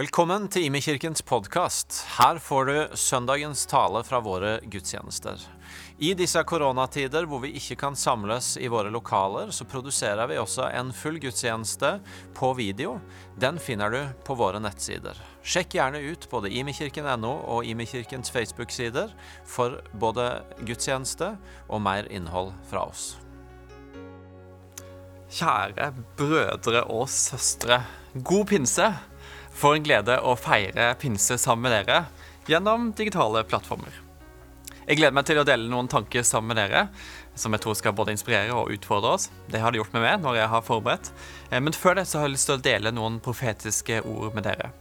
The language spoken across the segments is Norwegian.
Velkommen til Imekirkens podkast. Her får du søndagens tale fra våre gudstjenester. I disse koronatider hvor vi ikke kan samles i våre lokaler, så produserer vi også en full gudstjeneste på video. Den finner du på våre nettsider. Sjekk gjerne ut både imekirken.no og Imekirkens Facebook-sider for både gudstjeneste og mer innhold fra oss. Kjære brødre og søstre. God pinse. For en glede å feire pinse sammen med dere gjennom digitale plattformer. Jeg gleder meg til å dele noen tanker sammen med dere, som jeg tror skal både inspirere og utfordre oss. Det har det gjort med meg når jeg har forberedt. Eh, men før det så har jeg lyst til å dele noen profetiske ord med dere.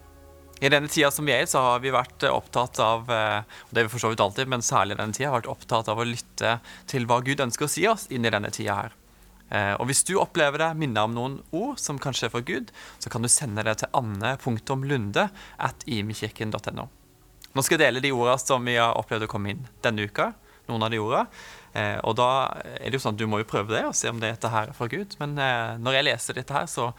I denne tida som vi er i, så har vi vært opptatt av eh, og det er vi for så vidt alltid, men særlig denne tida, vært opptatt av å lytte til hva Gud ønsker å si oss inn i denne tida her. Eh, og Hvis du opplever det minnet om noen ord som kanskje er fra Gud, så kan du sende det til anne.lunde at imekirken.no. Nå skal jeg dele de ordene som vi har opplevd å komme inn denne uka. noen av de ordene. Eh, og da er det jo sånn at Du må jo prøve det og se om dette her er fra Gud. Men eh, når jeg leser dette her, så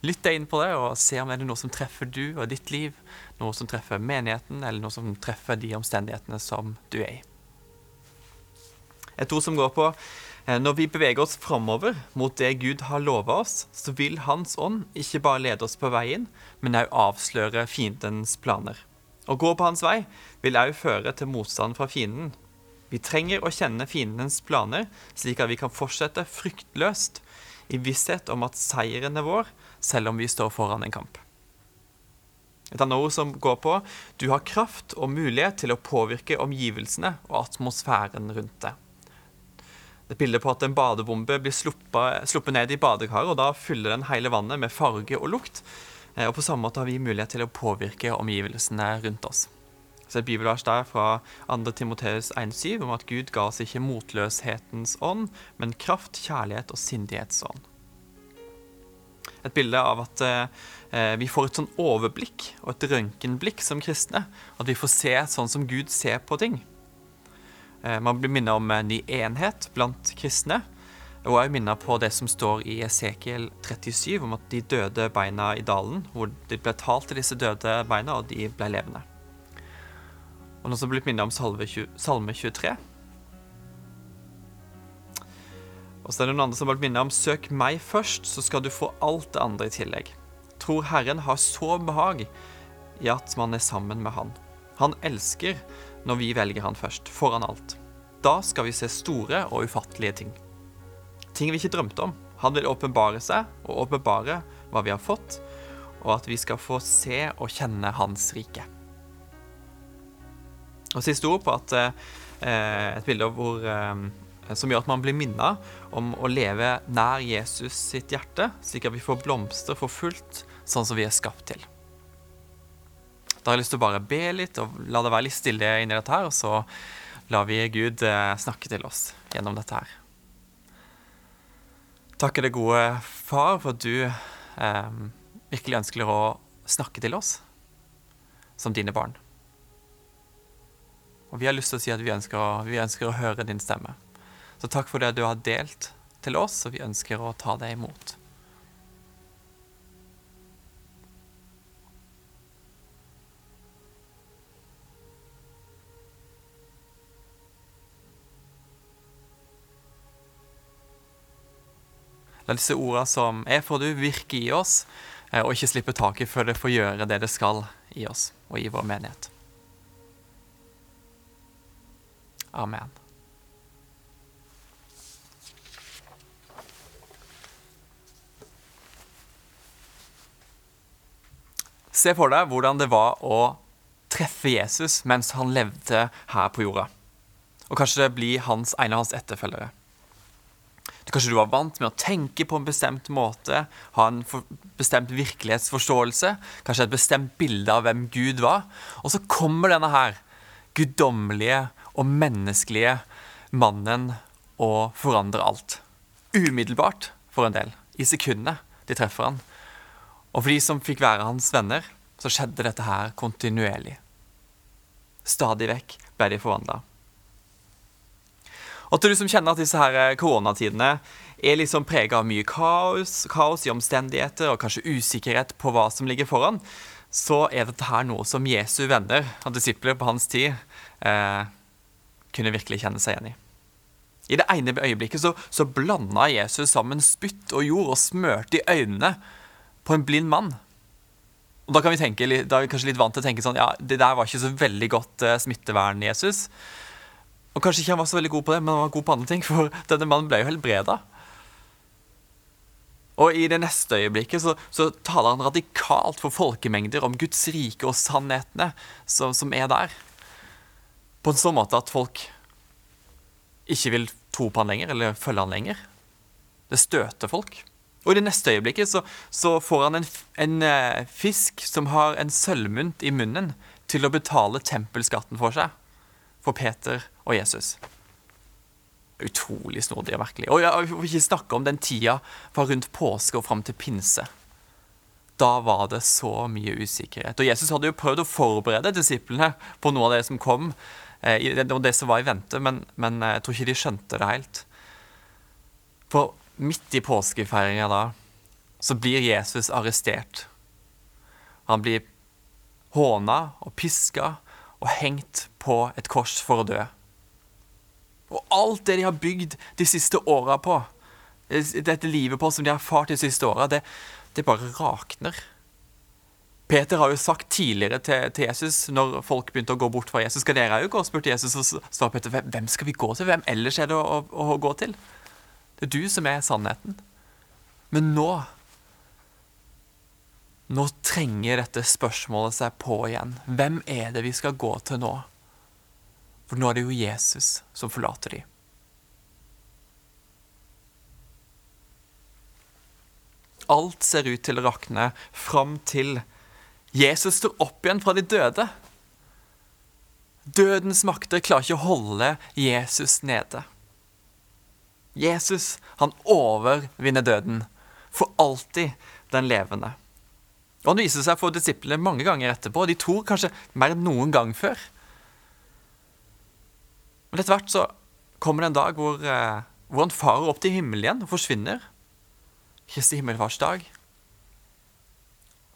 lytt deg inn på det og se om det er noe som treffer du og ditt liv. Noe som treffer menigheten, eller noe som treffer de omstendighetene som du er i. Et ord som går på når vi beveger oss framover mot det Gud har lova oss, så vil Hans ånd ikke bare lede oss på veien, men òg avsløre fiendens planer. Å gå på hans vei vil òg føre til motstand fra fienden. Vi trenger å kjenne fiendens planer, slik at vi kan fortsette fryktløst i visshet om at seieren er vår, selv om vi står foran en kamp. Et annet ord som går på du har kraft og mulighet til å påvirke omgivelsene og atmosfæren rundt deg et bilde på at en badebombe blir sluppet, sluppet ned i badekaret, og da fyller den hele vannet med farge og lukt. Eh, og På samme måte har vi mulighet til å påvirke omgivelsene rundt oss. Så Et bibelvers der fra 2. Timoteus 1,7 om at Gud ga oss ikke motløshetens ånd, men kraft, kjærlighet og sindighetsånd. Et bilde av at eh, vi får et sånn overblikk og et røntgenblikk som kristne. At vi får se sånn som Gud ser på ting. Eh, man blir minnet om ny enhet blant kristne. Og jeg minner på det som står i Esekiel 37, om at de døde beina i dalen, hvor det ble talt til disse døde beina, og de ble levende. Og nå som blitt minnet om Salme 23. Og så er det noen andre som har blitt minnet om 'Søk meg først, så skal du få alt det andre i tillegg'. Tror Herren har så behag i at man er sammen med Han. Han elsker når vi velger Han først, foran alt. Da skal vi se store og ufattelige ting. Ting vi ikke drømte om. Han vil åpenbare seg og åpenbare hva vi har fått, og at vi skal få se og kjenne Hans rike. Og Siste ord på at eh, et bilde hvor, eh, som gjør at man blir minnet om å leve nær Jesus sitt hjerte, slik at vi får blomstre for fullt, sånn som vi er skapt til. Da har jeg lyst til å bare be litt og la det være litt stille inni dette her, og så lar vi Gud eh, snakke til oss gjennom dette her. Takk er det gode Far for at du eh, virkelig ønsker å snakke til oss som dine barn. Og vi har lyst til å si at vi ønsker å, vi ønsker å høre din stemme. Så takk for det du har delt til oss, og vi ønsker å ta det imot. La disse ordene som er for du, virke i oss, eh, og ikke slippe taket før det får gjøre det det skal i oss og i vår menighet. Amen. Se for deg hvordan det var å treffe Jesus mens han levde her på jorda. Og kanskje det blir hans, en av hans etterfølgere. Kanskje du var vant med å tenke på en bestemt måte, ha en bestemt virkelighetsforståelse, kanskje et bestemt bilde av hvem Gud var. Og så kommer denne her guddommelige og menneskelige mannen og forandrer alt. Umiddelbart for en del. I sekundene de treffer han. Og for de som fikk være hans venner, så skjedde dette her kontinuerlig. Stadig vekk ble de forvandla. Til du som kjenner at disse her eh, koronatidene er liksom prega av mye kaos, kaos i omstendigheter og kanskje usikkerhet på hva som ligger foran, så er dette her noe som Jesu venner og disipler på hans tid eh, kunne virkelig kjenne seg igjen i. I det ene øyeblikket så, så blanda Jesus sammen spytt og jord og smørte i øynene på en blind mann. Og Da kan vi tenke, da er vi kanskje litt vant til å tenke sånn Ja, det der var ikke så veldig godt eh, smittevern, Jesus. Og kanskje ikke han var så veldig god på det, men han var god på andre ting, for denne mannen ble jo helbreda. Og i det neste øyeblikket så, så, taler han radikalt for folkemengder om Guds rike og sannhetene som, som, er der. På en sånn måte at folk ikke vil tro på han lenger, eller følge han lenger. Det støter folk. Og i det neste øyeblikket så, så får han en, en uh, fisk som har en sølvmynt i munnen, til å betale tempelskatten for seg. For Peter og Jesus. Utrolig snodig og merkelig. Og jeg får ikke snakke om den tida fra rundt påske og fram til pinse. Da var det så mye usikkerhet. Og Jesus hadde jo prøvd å forberede disiplene på noe av det som kom, eh, og det som var i vente, men, men, eh, jeg tror ikke de skjønte det helt. For midt i påskefeiringa da, så blir Jesus arrestert. Han blir håna og piska og hengt på et kors for å dø. Og alt det de har bygd de siste åra på, dette livet på som de har erfart de siste åra, det, det, bare rakner. Peter har jo sagt tidligere til, til, Jesus, når folk begynte å gå bort fra Jesus Skal dere òg gå? spurte Jesus, og sa Peter hvem skal vi gå til? Hvem ellers er det å, å, å gå til? Det er du som er sannheten. Men nå Nå trenger dette spørsmålet seg på igjen. Hvem er det vi skal gå til nå? For nå er det jo Jesus som forlater dem. Alt ser ut til å rakne fram til Jesus står opp igjen fra de døde. Dødens makter klarer ikke å holde Jesus nede. Jesus, han overvinner døden. For alltid den levende. Og Han viser seg for disiplene mange ganger etterpå, og de tror kanskje mer enn noen gang før. Men etter hvert så kommer det en dag hvor, eh, hvor han farer opp til himmelen igjen og forsvinner. Kristi himmelfartsdag.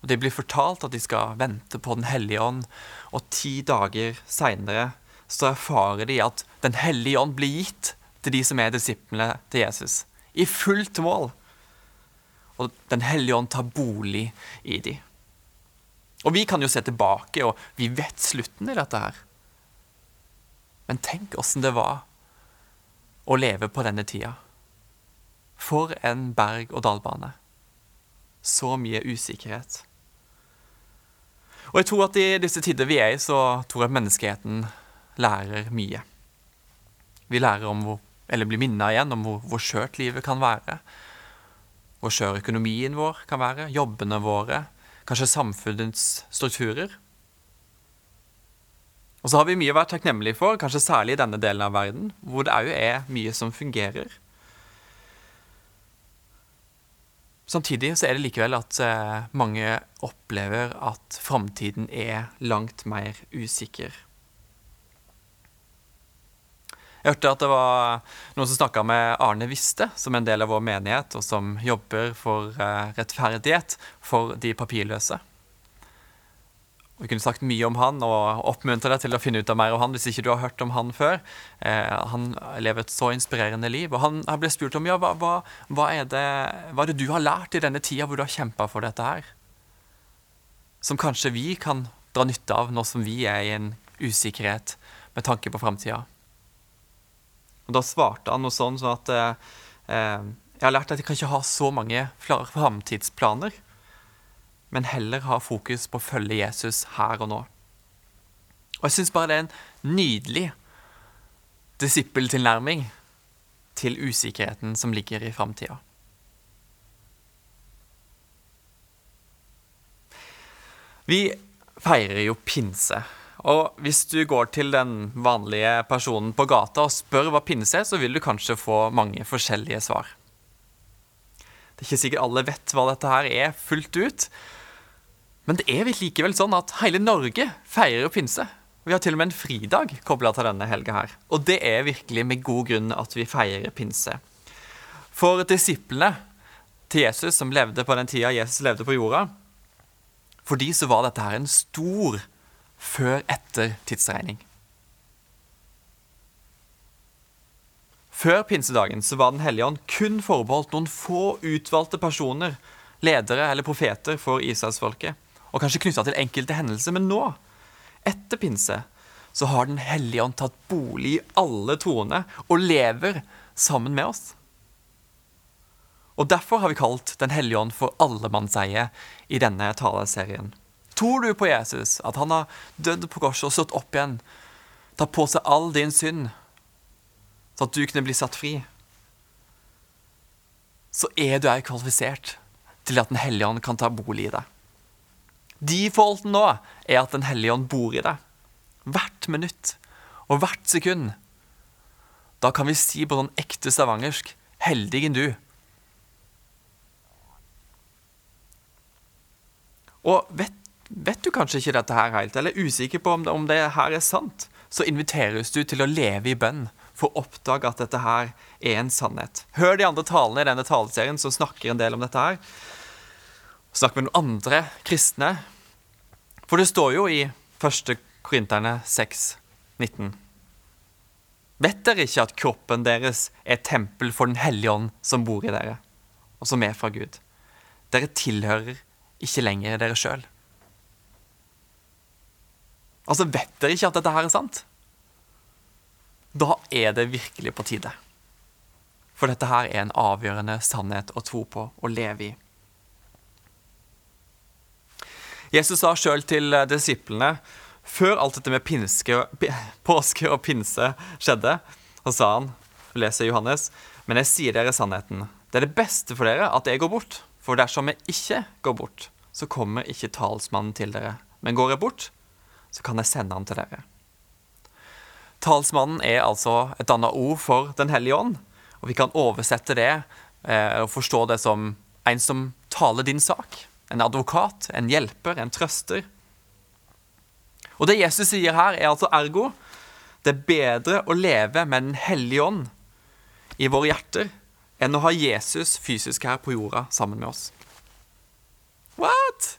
Og Det blir fortalt at de skal vente på Den hellige ånd, og ti dager seinere så erfarer de at Den hellige ånd blir gitt til de som er disiplene til Jesus. I fullt mål. Og Den hellige ånd tar bolig i de. Og vi kan jo se tilbake, og vi vet slutten i dette her. Men tenk åssen det var å leve på denne tida. For en berg-og-dal-bane. Så mye usikkerhet. Og jeg tror at i disse tider vi er i, så tror jeg at menneskeheten lærer mye. Vi lærer om hvor, eller blir minnet igjen om hvor, hvor skjørt livet kan være. Hvor skjør økonomien vår kan være, jobbene våre, kanskje samfunnets strukturer. Og så har vi mye å være takknemlige for, kanskje særlig i denne delen av verden, hvor det òg er mye som fungerer. Samtidig så er det likevel at eh, mange opplever at framtiden er langt mer usikker. Jeg hørte at det var noen som snakka med Arne Viste, som er en del av vår menighet, og som jobber for eh, rettferdighet for de papirløse. Vi kunne sagt mye om han og oppmuntre deg til å finne ut av mer om han hvis ikke du har hørt om han før. Eh, han lever et så inspirerende liv. Og han ble spurt om ja, hva, hva, hva, er det, hva, er det, du har lært i denne tida hvor du har kjempa for dette her? Som kanskje vi kan dra nytte av nå som vi er i en usikkerhet med tanke på framtida. Og da svarte han noe sånn, sånn at eh, eh, jeg har lært at jeg kan ikke ha så mange framtidsplaner men heller ha fokus på å følge Jesus her og nå. Og jeg syns bare det er en nydelig disippeltilnærming til usikkerheten som ligger i framtida. Vi feirer jo pinse. Og hvis du går til den vanlige personen på gata og spør hva pinse er, så vil du kanskje få mange forskjellige svar. Det er ikke sikkert alle vet hva dette her er fullt ut, men det er likevel sånn at hele Norge feirer pinse. Vi har til og med en fridag kobla til denne helga her. Og det er virkelig med god grunn at vi feirer pinse. For disiplene til Jesus som levde på den tida Jesus levde på jorda, For de så var dette her en stor før-etter tidsregning. Før pinsedagen så var Den hellige ånd kun forbeholdt noen få utvalgte personer, ledere eller profeter for Israelsfolket, og kanskje knytta til enkelte hendelser. Men nå, etter pinse, så har Den hellige ånd tatt bolig i alle troende og lever sammen med oss. Og Derfor har vi kalt Den hellige ånd for allemannseie i denne taleserien. Tror du på Jesus, at han har dødd på korset og stått opp igjen, tatt på seg all din synd, så at du kunne bli satt fri, så er du òg kvalifisert til at Den hellige ånd kan ta bolig i deg. Defaulten nå er at Den hellige ånd bor i deg. Hvert minutt og hvert sekund. Da kan vi si på sånn ekte stavangersk 'Heldigen du'. Og vet, vet, du kanskje ikke dette her helt, eller er usikker på om det, om det her er sant, så inviteres du til å leve i bønn for å oppdage at dette her er en sannhet. Hør de andre talene i denne taleserien som snakker en del om dette her. Snakk med noen andre kristne. For det står jo i 1. Korinterne 6, 19. Vet dere ikke at kroppen deres er et tempel for Den hellige ånd som bor i dere, og som er fra Gud? Dere tilhører ikke lenger dere sjøl. Altså, vet dere ikke at dette her er sant? Da er det virkelig på tide. For dette her er en avgjørende sannhet å tro på og leve i. Jesus sa sjøl til disiplene før alt dette med pinske, påske og pinse skjedde, så sa han, leser Johannes, men jeg sier dere sannheten. Det er det beste for dere at jeg går bort. For dersom jeg ikke går bort, så kommer ikke talsmannen til dere. Men går jeg bort, så kan jeg sende han til dere. Talsmannen er altså et annet ord for Den hellige ånd. Og vi kan oversette det eh, og forstå det som en som taler din sak. En advokat, en hjelper, en trøster. Og det Jesus sier her, er altså ergo det er bedre å leve med Den hellige ånd i våre hjerter enn å ha Jesus fysisk her på jorda sammen med oss. What?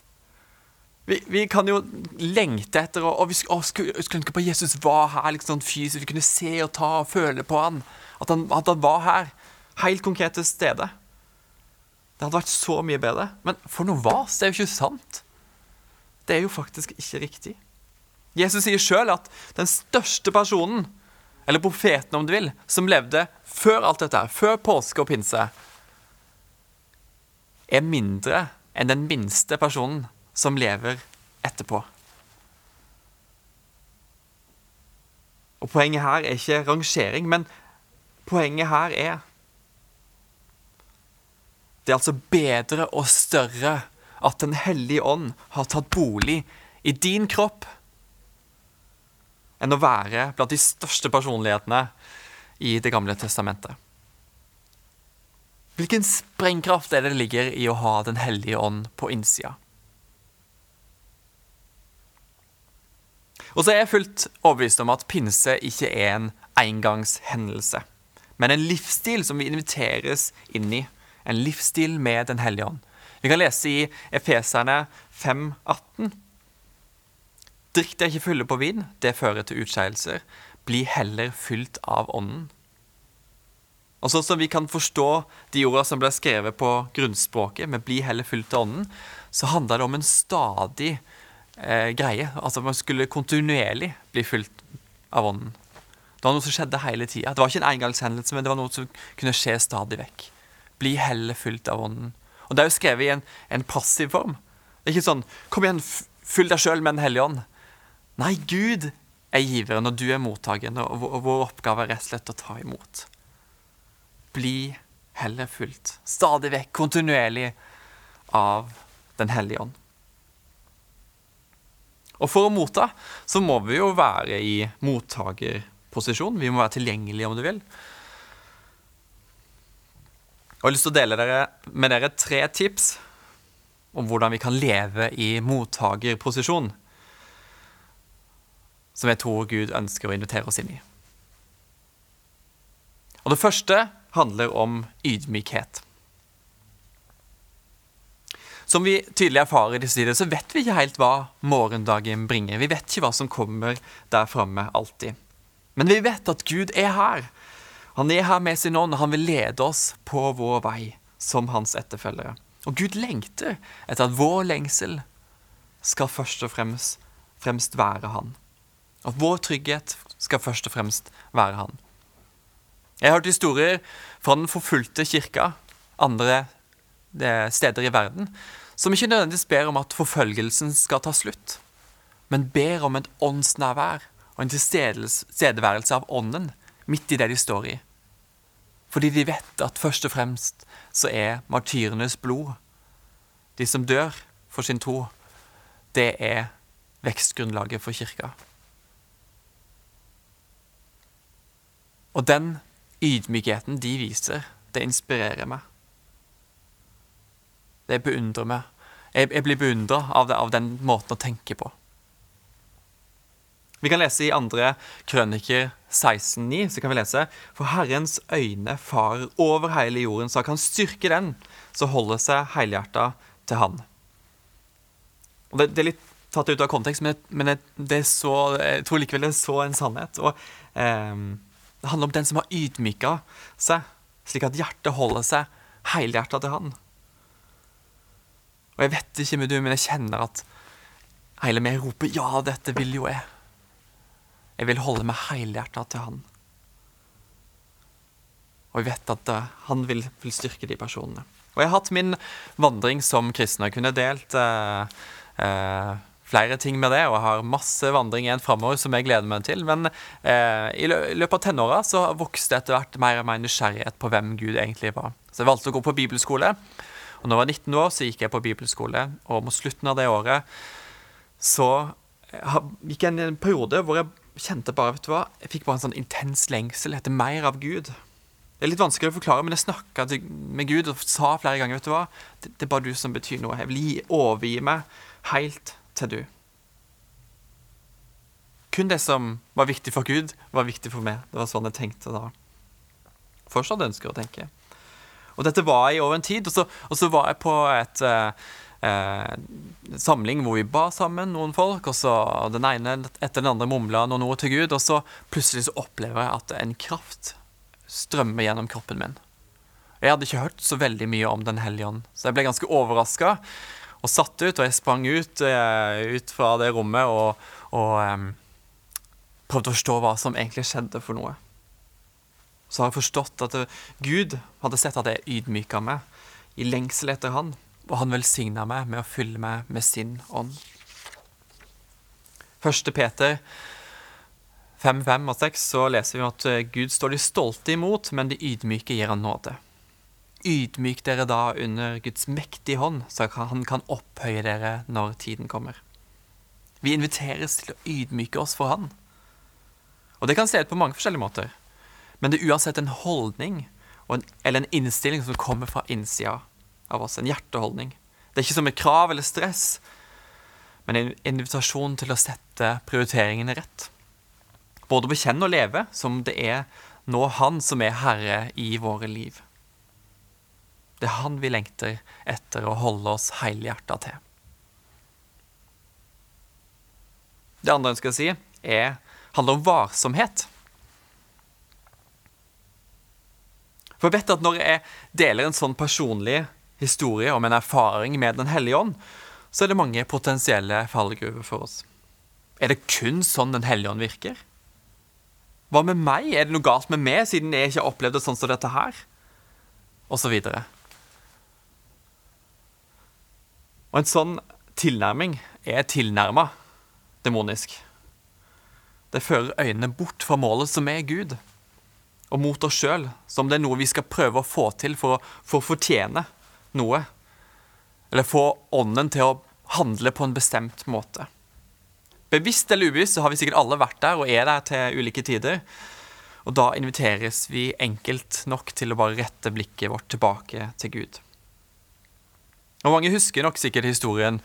Vi, vi kan jo lengte etter og, og vi å, skulle, skulle ønske på Jesus var her liksom fysisk. Vi kunne se og ta og føle på han. At han, at han var her. Helt konkret til stede. Det hadde vært så mye bedre. Men for noe vas, det er jo ikke sant. Det er jo faktisk ikke riktig. Jesus sier sjøl at den største personen, eller profeten om du vil, som levde før alt dette, før påske og pinse, er mindre enn den minste personen som lever etterpå. Og Poenget her er ikke rangering, men poenget her er Det er altså bedre og større at Den hellige ånd har tatt bolig i din kropp enn å være blant de største personlighetene i Det gamle testamentet. Hvilken sprengkraft er det ligger i å ha Den hellige ånd på innsida? Og så er jeg fullt overbevist om at pinse ikke er en engangshendelse, men en livsstil som vi inviteres inn i. En livsstil med Den hellige ånd. Vi kan lese i Efeserne 5, 18. Drikk dere ikke fulle på vin, det fører til utskeielser. Bli heller fylt av Ånden. Og sånn som vi kan forstå de ordene som ble skrevet på grunnspråket, med 'bli heller fylt av Ånden', så handler det om en stadig eh, greie. Altså man skulle kontinuerlig bli fylt av Ånden. Det var noe som skjedde hele tida. Det var ikke en engangshendelse, men det var noe som kunne skje stadig vekk. Bli heller fylt av Ånden. Og det er jo skrevet i en, en passiv form. Det er ikke sånn 'kom igjen, fyll deg sjøl med Den hellige ånd'. Nei, Gud er giveren, og du er mottakeren, og vår oppgave er rett og slett å ta imot. Bli heller fylt, stadig vekk, kontinuerlig, av Den hellige ånd. Og for å motta så må vi jo være i mottakerposisjon. Vi må være tilgjengelige, om du vil. Og jeg har lyst til å dele med dere tre tips om hvordan vi kan leve i mottakerposisjon som jeg tror Gud ønsker å invitere oss inn i. Og Det første handler om ydmykhet. Som vi tydelig erfarer i disse tider, så vet vi ikke helt hva morgendagen bringer. Vi vet ikke hva som kommer der framme alltid. Men vi vet at Gud er her. Han er her med sin ånd, og han vil lede oss på vår vei som hans etterfølgere. Og Gud lengter etter at vår lengsel skal først og fremst, fremst være han. At vår trygghet skal først og fremst være han. Jeg har hørt historier fra den forfulgte kirka andre steder i verden som ikke nødvendigvis ber om at forfølgelsen skal ta slutt, men ber om et åndsnærvær og en tilstedeværelse av ånden midt i det de står i. Fordi de vet at først og fremst så er martyrenes blod, de som dør for sin tro, det er vekstgrunnlaget for kirka. Og den ydmykheten de viser, det inspirerer meg. Det beundrer meg. Jeg, jeg blir beundra av, av, den måten å tenke på. Vi kan lese i andre krøniker 16,9, så kan vi lese For Herrens øyne farer over hele jorden, så han kan styrke den som holder seg helhjerta til Han. Og det, det, er litt tatt ut av kontekst, men, men det, det, så, jeg tror likevel det er så en sannhet. Og eh, Det handler om den som har ydmyka seg, slik at hjertet holder seg helhjerta til Han. Og jeg vet ikke med du, men jeg kjenner at hele meg roper 'ja, dette vil jo jeg'. Jeg vil holde meg helhjerta til Han. Og jeg vet at uh, han vil, vil, styrke de personene. Og jeg har hatt min vandring som kristen. Jeg kunne delt uh, uh, flere ting med det, og jeg har masse vandring igjen framover som jeg gleder meg til. Men i løpet av tenåra så vokste etter hvert mer og mer nysgjerrighet på hvem Gud egentlig var. Så jeg valgte å gå på bibelskole. Og når jeg var 19 år, så gikk jeg på bibelskole, og mot slutten av det året så gikk jeg en periode hvor jeg kjente bare, vet du hva, jeg fikk bare en sånn intens lengsel etter mer av Gud. Det er litt vanskelig å forklare, men jeg snakka med Gud og sa flere ganger vet du hva, det, det er bare du som betyr noe. Jeg vil gi, overgi meg helt til du. Kun det som var viktig for Gud, var viktig for meg. Det var sånn jeg tenkte da. Fortsatt ønsker å tenke. Og dette var i over en tid. Og så, og så var jeg på et eh, eh, samling hvor vi ba sammen, noen folk, og så den ene etter den andre mumla noen ord til Gud, og så plutselig så opplever jeg at en kraft strømmer gjennom kroppen min. Jeg hadde ikke hørt så veldig mye om Den hellige ånd, så jeg ble ganske overraska og satt ut, og jeg sprang ut, eh, ut fra det rommet og, og um, prøvde å forstå hva som egentlig skjedde for noe så har jeg forstått at Gud hadde sett at jeg ydmyka meg i lengsel etter Han, og han velsigna meg med å fylle meg med sin ånd. 1. Peter 5, 5 og 6 så leser vi at Gud står de stolte imot, men de ydmyke gir han nåde. Ydmyk dere da under Guds mektige hånd, så han kan opphøye dere når tiden kommer. Vi inviteres til å ydmyke oss for Han. Og det kan se ut på mange forskjellige måter. Men det er uansett en holdning en, eller en innstilling som kommer fra innsida av oss. En hjerteholdning. Det er ikke som et krav eller stress, men en invitasjon til å sette prioriteringene rett. Både bekjenne og leve som det er nå Han som er herre i våre liv. Det er Han vi lengter etter å holde oss helhjerta til. Det andre jeg å si, er, handler om varsomhet. For jeg vet at når jeg deler en sånn personlig historie om en erfaring med Den hellige ånd, så er det mange potensielle fallgruver for oss. Er det kun sånn Den hellige ånd virker? Hva med meg? Er det noe galt med meg, siden jeg ikke har opplevd det sånn som dette her? Og så videre. Og en sånn tilnærming er tilnærma demonisk. Det fører øynene bort fra målet, som er Gud og mot oss sjøl, som det er noe vi skal prøve å få til for å, for å fortjene noe. Eller få ånden til å handle på en bestemt måte. Bevisst eller ubevisst så har vi sikkert alle vært der og er der til ulike tider. Og da inviteres vi enkelt nok til å bare rette blikket vårt tilbake til Gud. Og Mange husker nok sikkert historien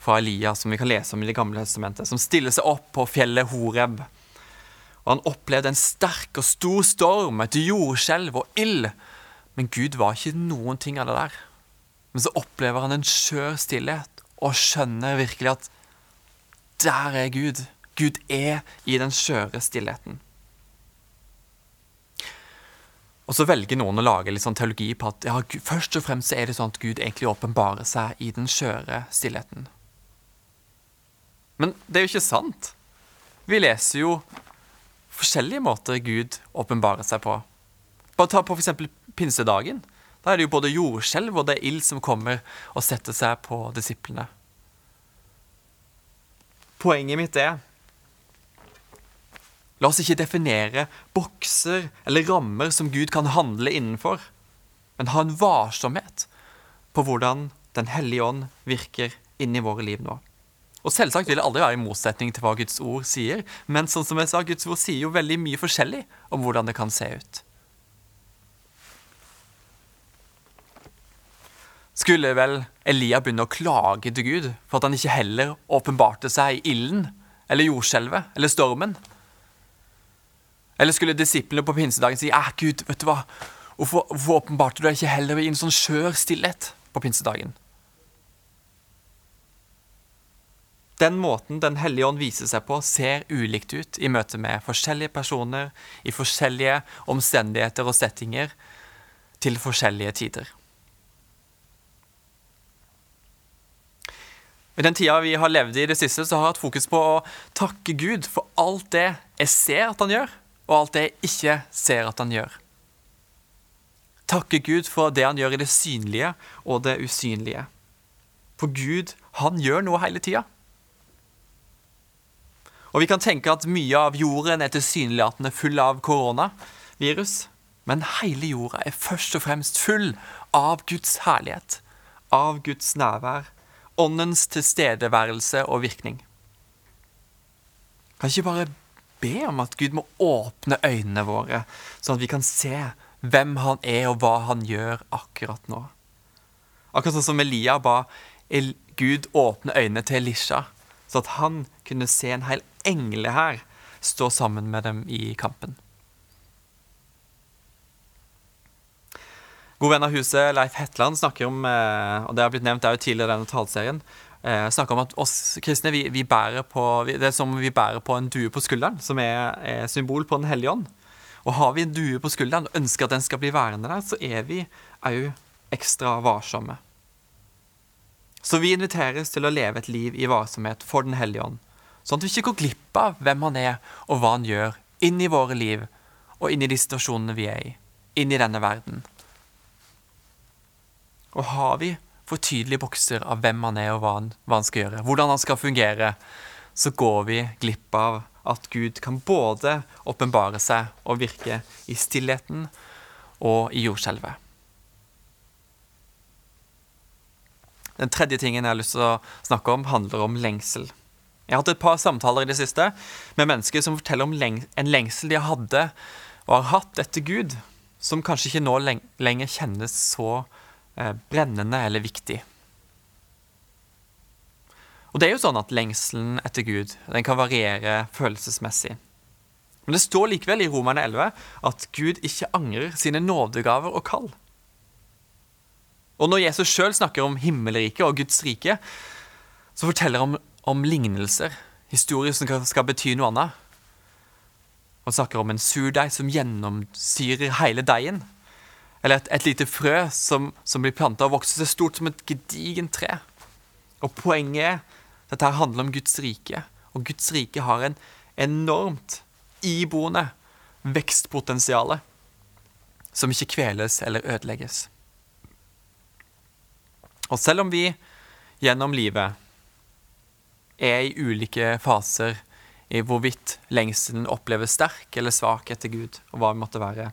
fra Elia som vi kan lese om i Det gamle testamentet, som stiller seg opp på fjellet Horeb og han opplevde en sterk og stor storm, et jordskjelv og ild. Men Gud var ikke noen ting av det der. Men så opplever han en skjør stillhet og skjønner virkelig at der er Gud. Gud er i den skjøre stillheten. Og så velger noen å lage litt sånn teologi på at ja, først og fremst er det sånn at Gud egentlig åpenbarer seg i den skjøre stillheten. Men det er jo ikke sant. Vi leser jo forskjellige måter Gud åpenbarer seg på. Bare ta på f.eks. pinsedagen. Da er det jo både jordskjelv og det er ild som kommer og setter seg på disiplene. Poenget mitt er La oss ikke definere bokser eller rammer som Gud kan handle innenfor, men ha en varsomhet på hvordan Den hellige ånd virker inni våre liv nå. Og Selvsagt vil det aldri være i motsetning til hva Guds ord sier, men sånn som jeg sa, Guds ord sier jo veldig mye forskjellig om hvordan det kan se ut. Skulle vel Elia begynne å klage til Gud for at han ikke heller åpenbarte seg i ilden eller jordskjelvet eller stormen? Eller skulle disiplene på pinsedagen si Æh, Gud, vet du hva, hvorfor, hvorfor åpenbarte du deg ikke heller i en sånn skjør stillhet på pinsedagen? Den måten Den hellige ånd viser seg på, ser ulikt ut i møte med forskjellige personer, i forskjellige omstendigheter og settinger, til forskjellige tider. I den tida vi har levd i det siste, så har jeg hatt fokus på å takke Gud for alt det jeg ser at han gjør, og alt det jeg ikke ser at han gjør. Takke Gud for det han gjør i det synlige og det usynlige. For Gud, han gjør noe hele tida. Og vi kan tenke at mye av jorden er tilsynelatende full av koronavirus. Men hele jorda er først og fremst full av Guds herlighet, av Guds nærvær, åndens tilstedeværelse og virkning. Kan ikke bare be om at Gud må åpne øynene våre, sånn at vi kan se hvem han er, og hva han gjør akkurat nå. Akkurat sånn som Elia ba Gud åpne øynene til Elisha, så at han kunne se en hel engle her stå sammen med dem i kampen. God venn av huset, Leif Hetland, snakker om, eh, og det har blitt nevnt tidligere i denne taleserien, eh, snakker om at oss kristne vi, vi bærer på, det er som vi bærer på en due på skulderen, som er, er symbol på Den hellige ånd. Og har vi en due på skulderen og ønsker at den skal bli værende der, så er vi òg ekstra varsomme. Så vi inviteres til å leve et liv i varsomhet for Den hellige ånd, sånn at vi ikke går glipp av hvem han er og hva han gjør, inn i våre liv og inn i de situasjonene vi er i, inn i denne verden. Og har vi for tydelige bokser av hvem han er og hva han, hva han skal gjøre, hvordan han skal fungere, så går vi glipp av at Gud kan både åpenbare seg og virke i stillheten og i jordskjelvet. Den tredje tingen jeg har lyst til å snakke om, handler om lengsel. Jeg har hatt et par samtaler i det siste med mennesker som forteller om en lengsel de hadde og har hatt etter Gud, som kanskje ikke nå lenger kjennes så Eh, brennende eller viktig. Og det er jo sånn at Lengselen etter Gud den kan variere følelsesmessig. Men det står likevel i Romerne 11 at Gud ikke angrer sine nådegaver og kall. Og når Jesus sjøl snakker om himmelriket og Guds rike, så forteller han om, lignelser, historier som skal bety noe annet. Han snakker om en surdeig som gjennomsyrer hele deigen. Eller et, et lite frø som, som blir planta og vokser seg stort som et gedigent tre. Og poenget er at dette handler om Guds rike. Og Guds rike har en enormt iboende vekstpotensial som ikke kveles eller ødelegges. Og selv om vi gjennom livet er i ulike faser i hvorvidt lengselen oppleves sterk eller svak etter Gud, og hva vi måtte være,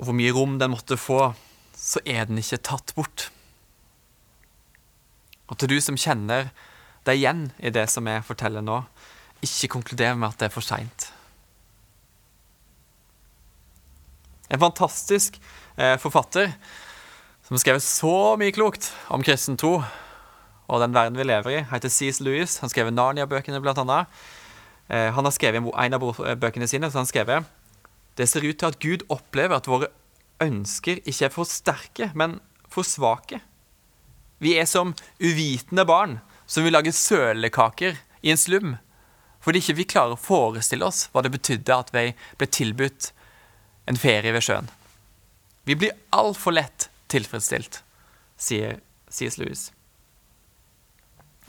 og hvor mye rom den måtte få, så er den ikke tatt bort. Og til du som kjenner deg igjen i det som jeg forteller nå, ikke konkluder med at det er for seint. En fantastisk eh, forfatter som har skrevet så mye klokt om kristen tro og den verden vi lever i, heter C.S. Lewis. Han har skrevet Narnia-bøkene, blant annet. Eh, han har skrevet en av bøkene sine så han har skrevet det ser ut til at Gud opplever at våre ønsker ikke er for sterke, men for svake. Vi er som uvitende barn som vil lage sølekaker i en slum fordi ikke vi klarer å forestille oss hva det betydde at vi ble tilbudt en ferie ved sjøen. Vi blir altfor lett tilfredsstilt, sier C.S. Lewis.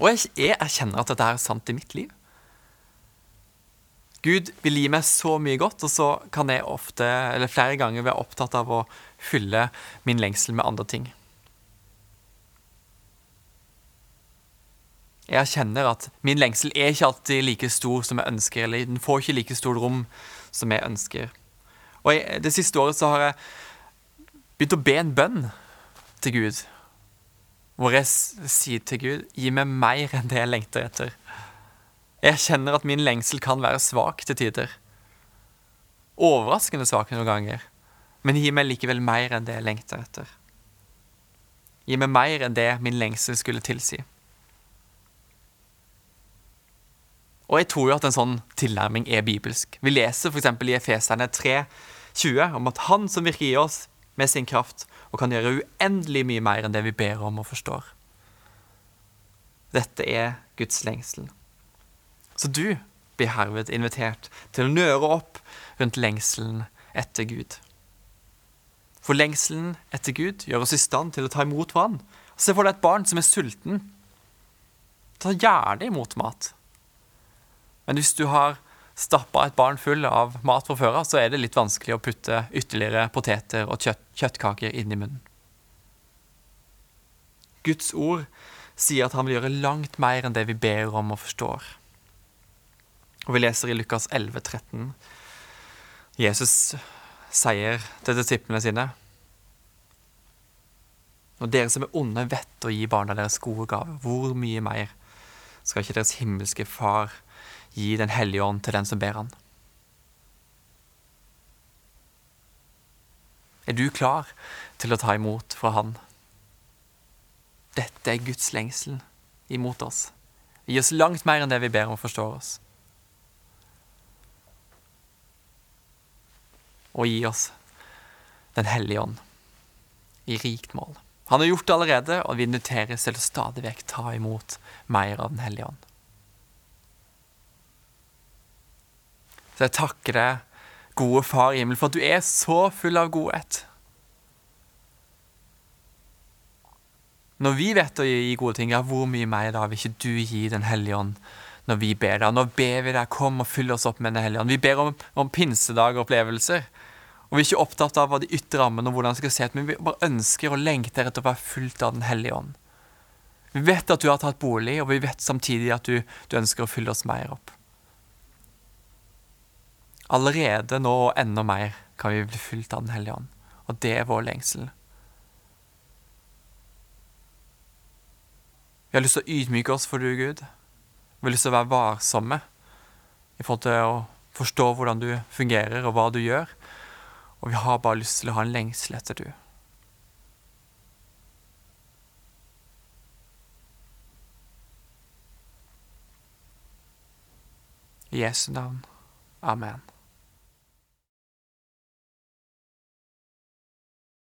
Og jeg, erkjenner at dette er sant i mitt liv. Gud vil gi meg så mye godt, og så kan jeg ofte, eller flere ganger være opptatt av å fylle min lengsel med andre ting. Jeg erkjenner at min lengsel er ikke alltid like stor som jeg ønsker, eller den får ikke like stort rom som jeg ønsker. Og jeg, Det siste året så har jeg begynt å be en bønn til Gud, hvor jeg sier til Gud gi meg mer enn det jeg lengter etter. Jeg kjenner at min lengsel kan være svak til tider. Overraskende svak noen ganger, men gi meg likevel mer enn det jeg lengter etter. Gi meg mer enn det min lengsel skulle tilsi. Og jeg tror jo at en sånn tilnærming er bibelsk. Vi leser f.eks. i Efeserne 3,20 om at Han som virker i oss med sin kraft, og kan gjøre uendelig mye mer enn det vi ber om og forstår. Dette er Guds lengsel. Så du blir herved invitert til å nøre opp rundt lengselen etter Gud. For lengselen etter Gud gjør oss i stand til å ta imot vann. Se for deg et barn som er sulten. Ta gjerne imot mat. Men hvis du har stappa et barn full av mat fra før av, så er det litt vanskelig å putte ytterligere poteter og kjøtt, kjøttkaker inn i munnen. Guds ord sier at han vil gjøre langt mer enn det vi ber om og forstår. Og Vi leser i Lukas 11, 13. Jesus sier til disiplene sine Når dere som er onde, vet å gi barna deres gode gaver, hvor mye mer skal ikke deres himmelske Far? Gi Den hellige ånd til den som ber han. Er du klar til å ta imot fra Han? Dette er Guds lengsel imot oss. Gi oss langt mer enn det vi ber om forstår oss. Og gi oss Den hellige ånd i rikt mål. Han har gjort det allerede, og vi inviteres til å stadig vekk ta imot mer av Den hellige ånd. Så jeg takker deg, gode Far i himmelen, for at du er så full av godhet. Når vi vet å gi gode ting, ja, hvor mye mer da vil ikke du gi Den hellige ånd når vi ber deg? Nå ber vi deg, kom og fyll oss opp med Den hellige ånd. Vi ber om, om pinsedagopplevelser. Og vi er ikke opptatt av hva de ytre rammene og hvordan det skal se ut, men vi bare ønsker og lengter etter å være fullt av Den hellige ånd. Vi vet at du har tatt bolig, og vi vet samtidig at du, du ønsker å fylle oss mer opp. Allerede nå og enda mer kan vi bli fylt av Den hellige ånd. Og det er vår lengsel. Vi har lyst til å ydmyke oss for du, Gud. Vi har lyst til å være varsomme i forhold til å forstå hvordan du fungerer og hva du gjør. Og vi har bare lyst til å ha en lengsel etter du. I Jesu navn. Amen.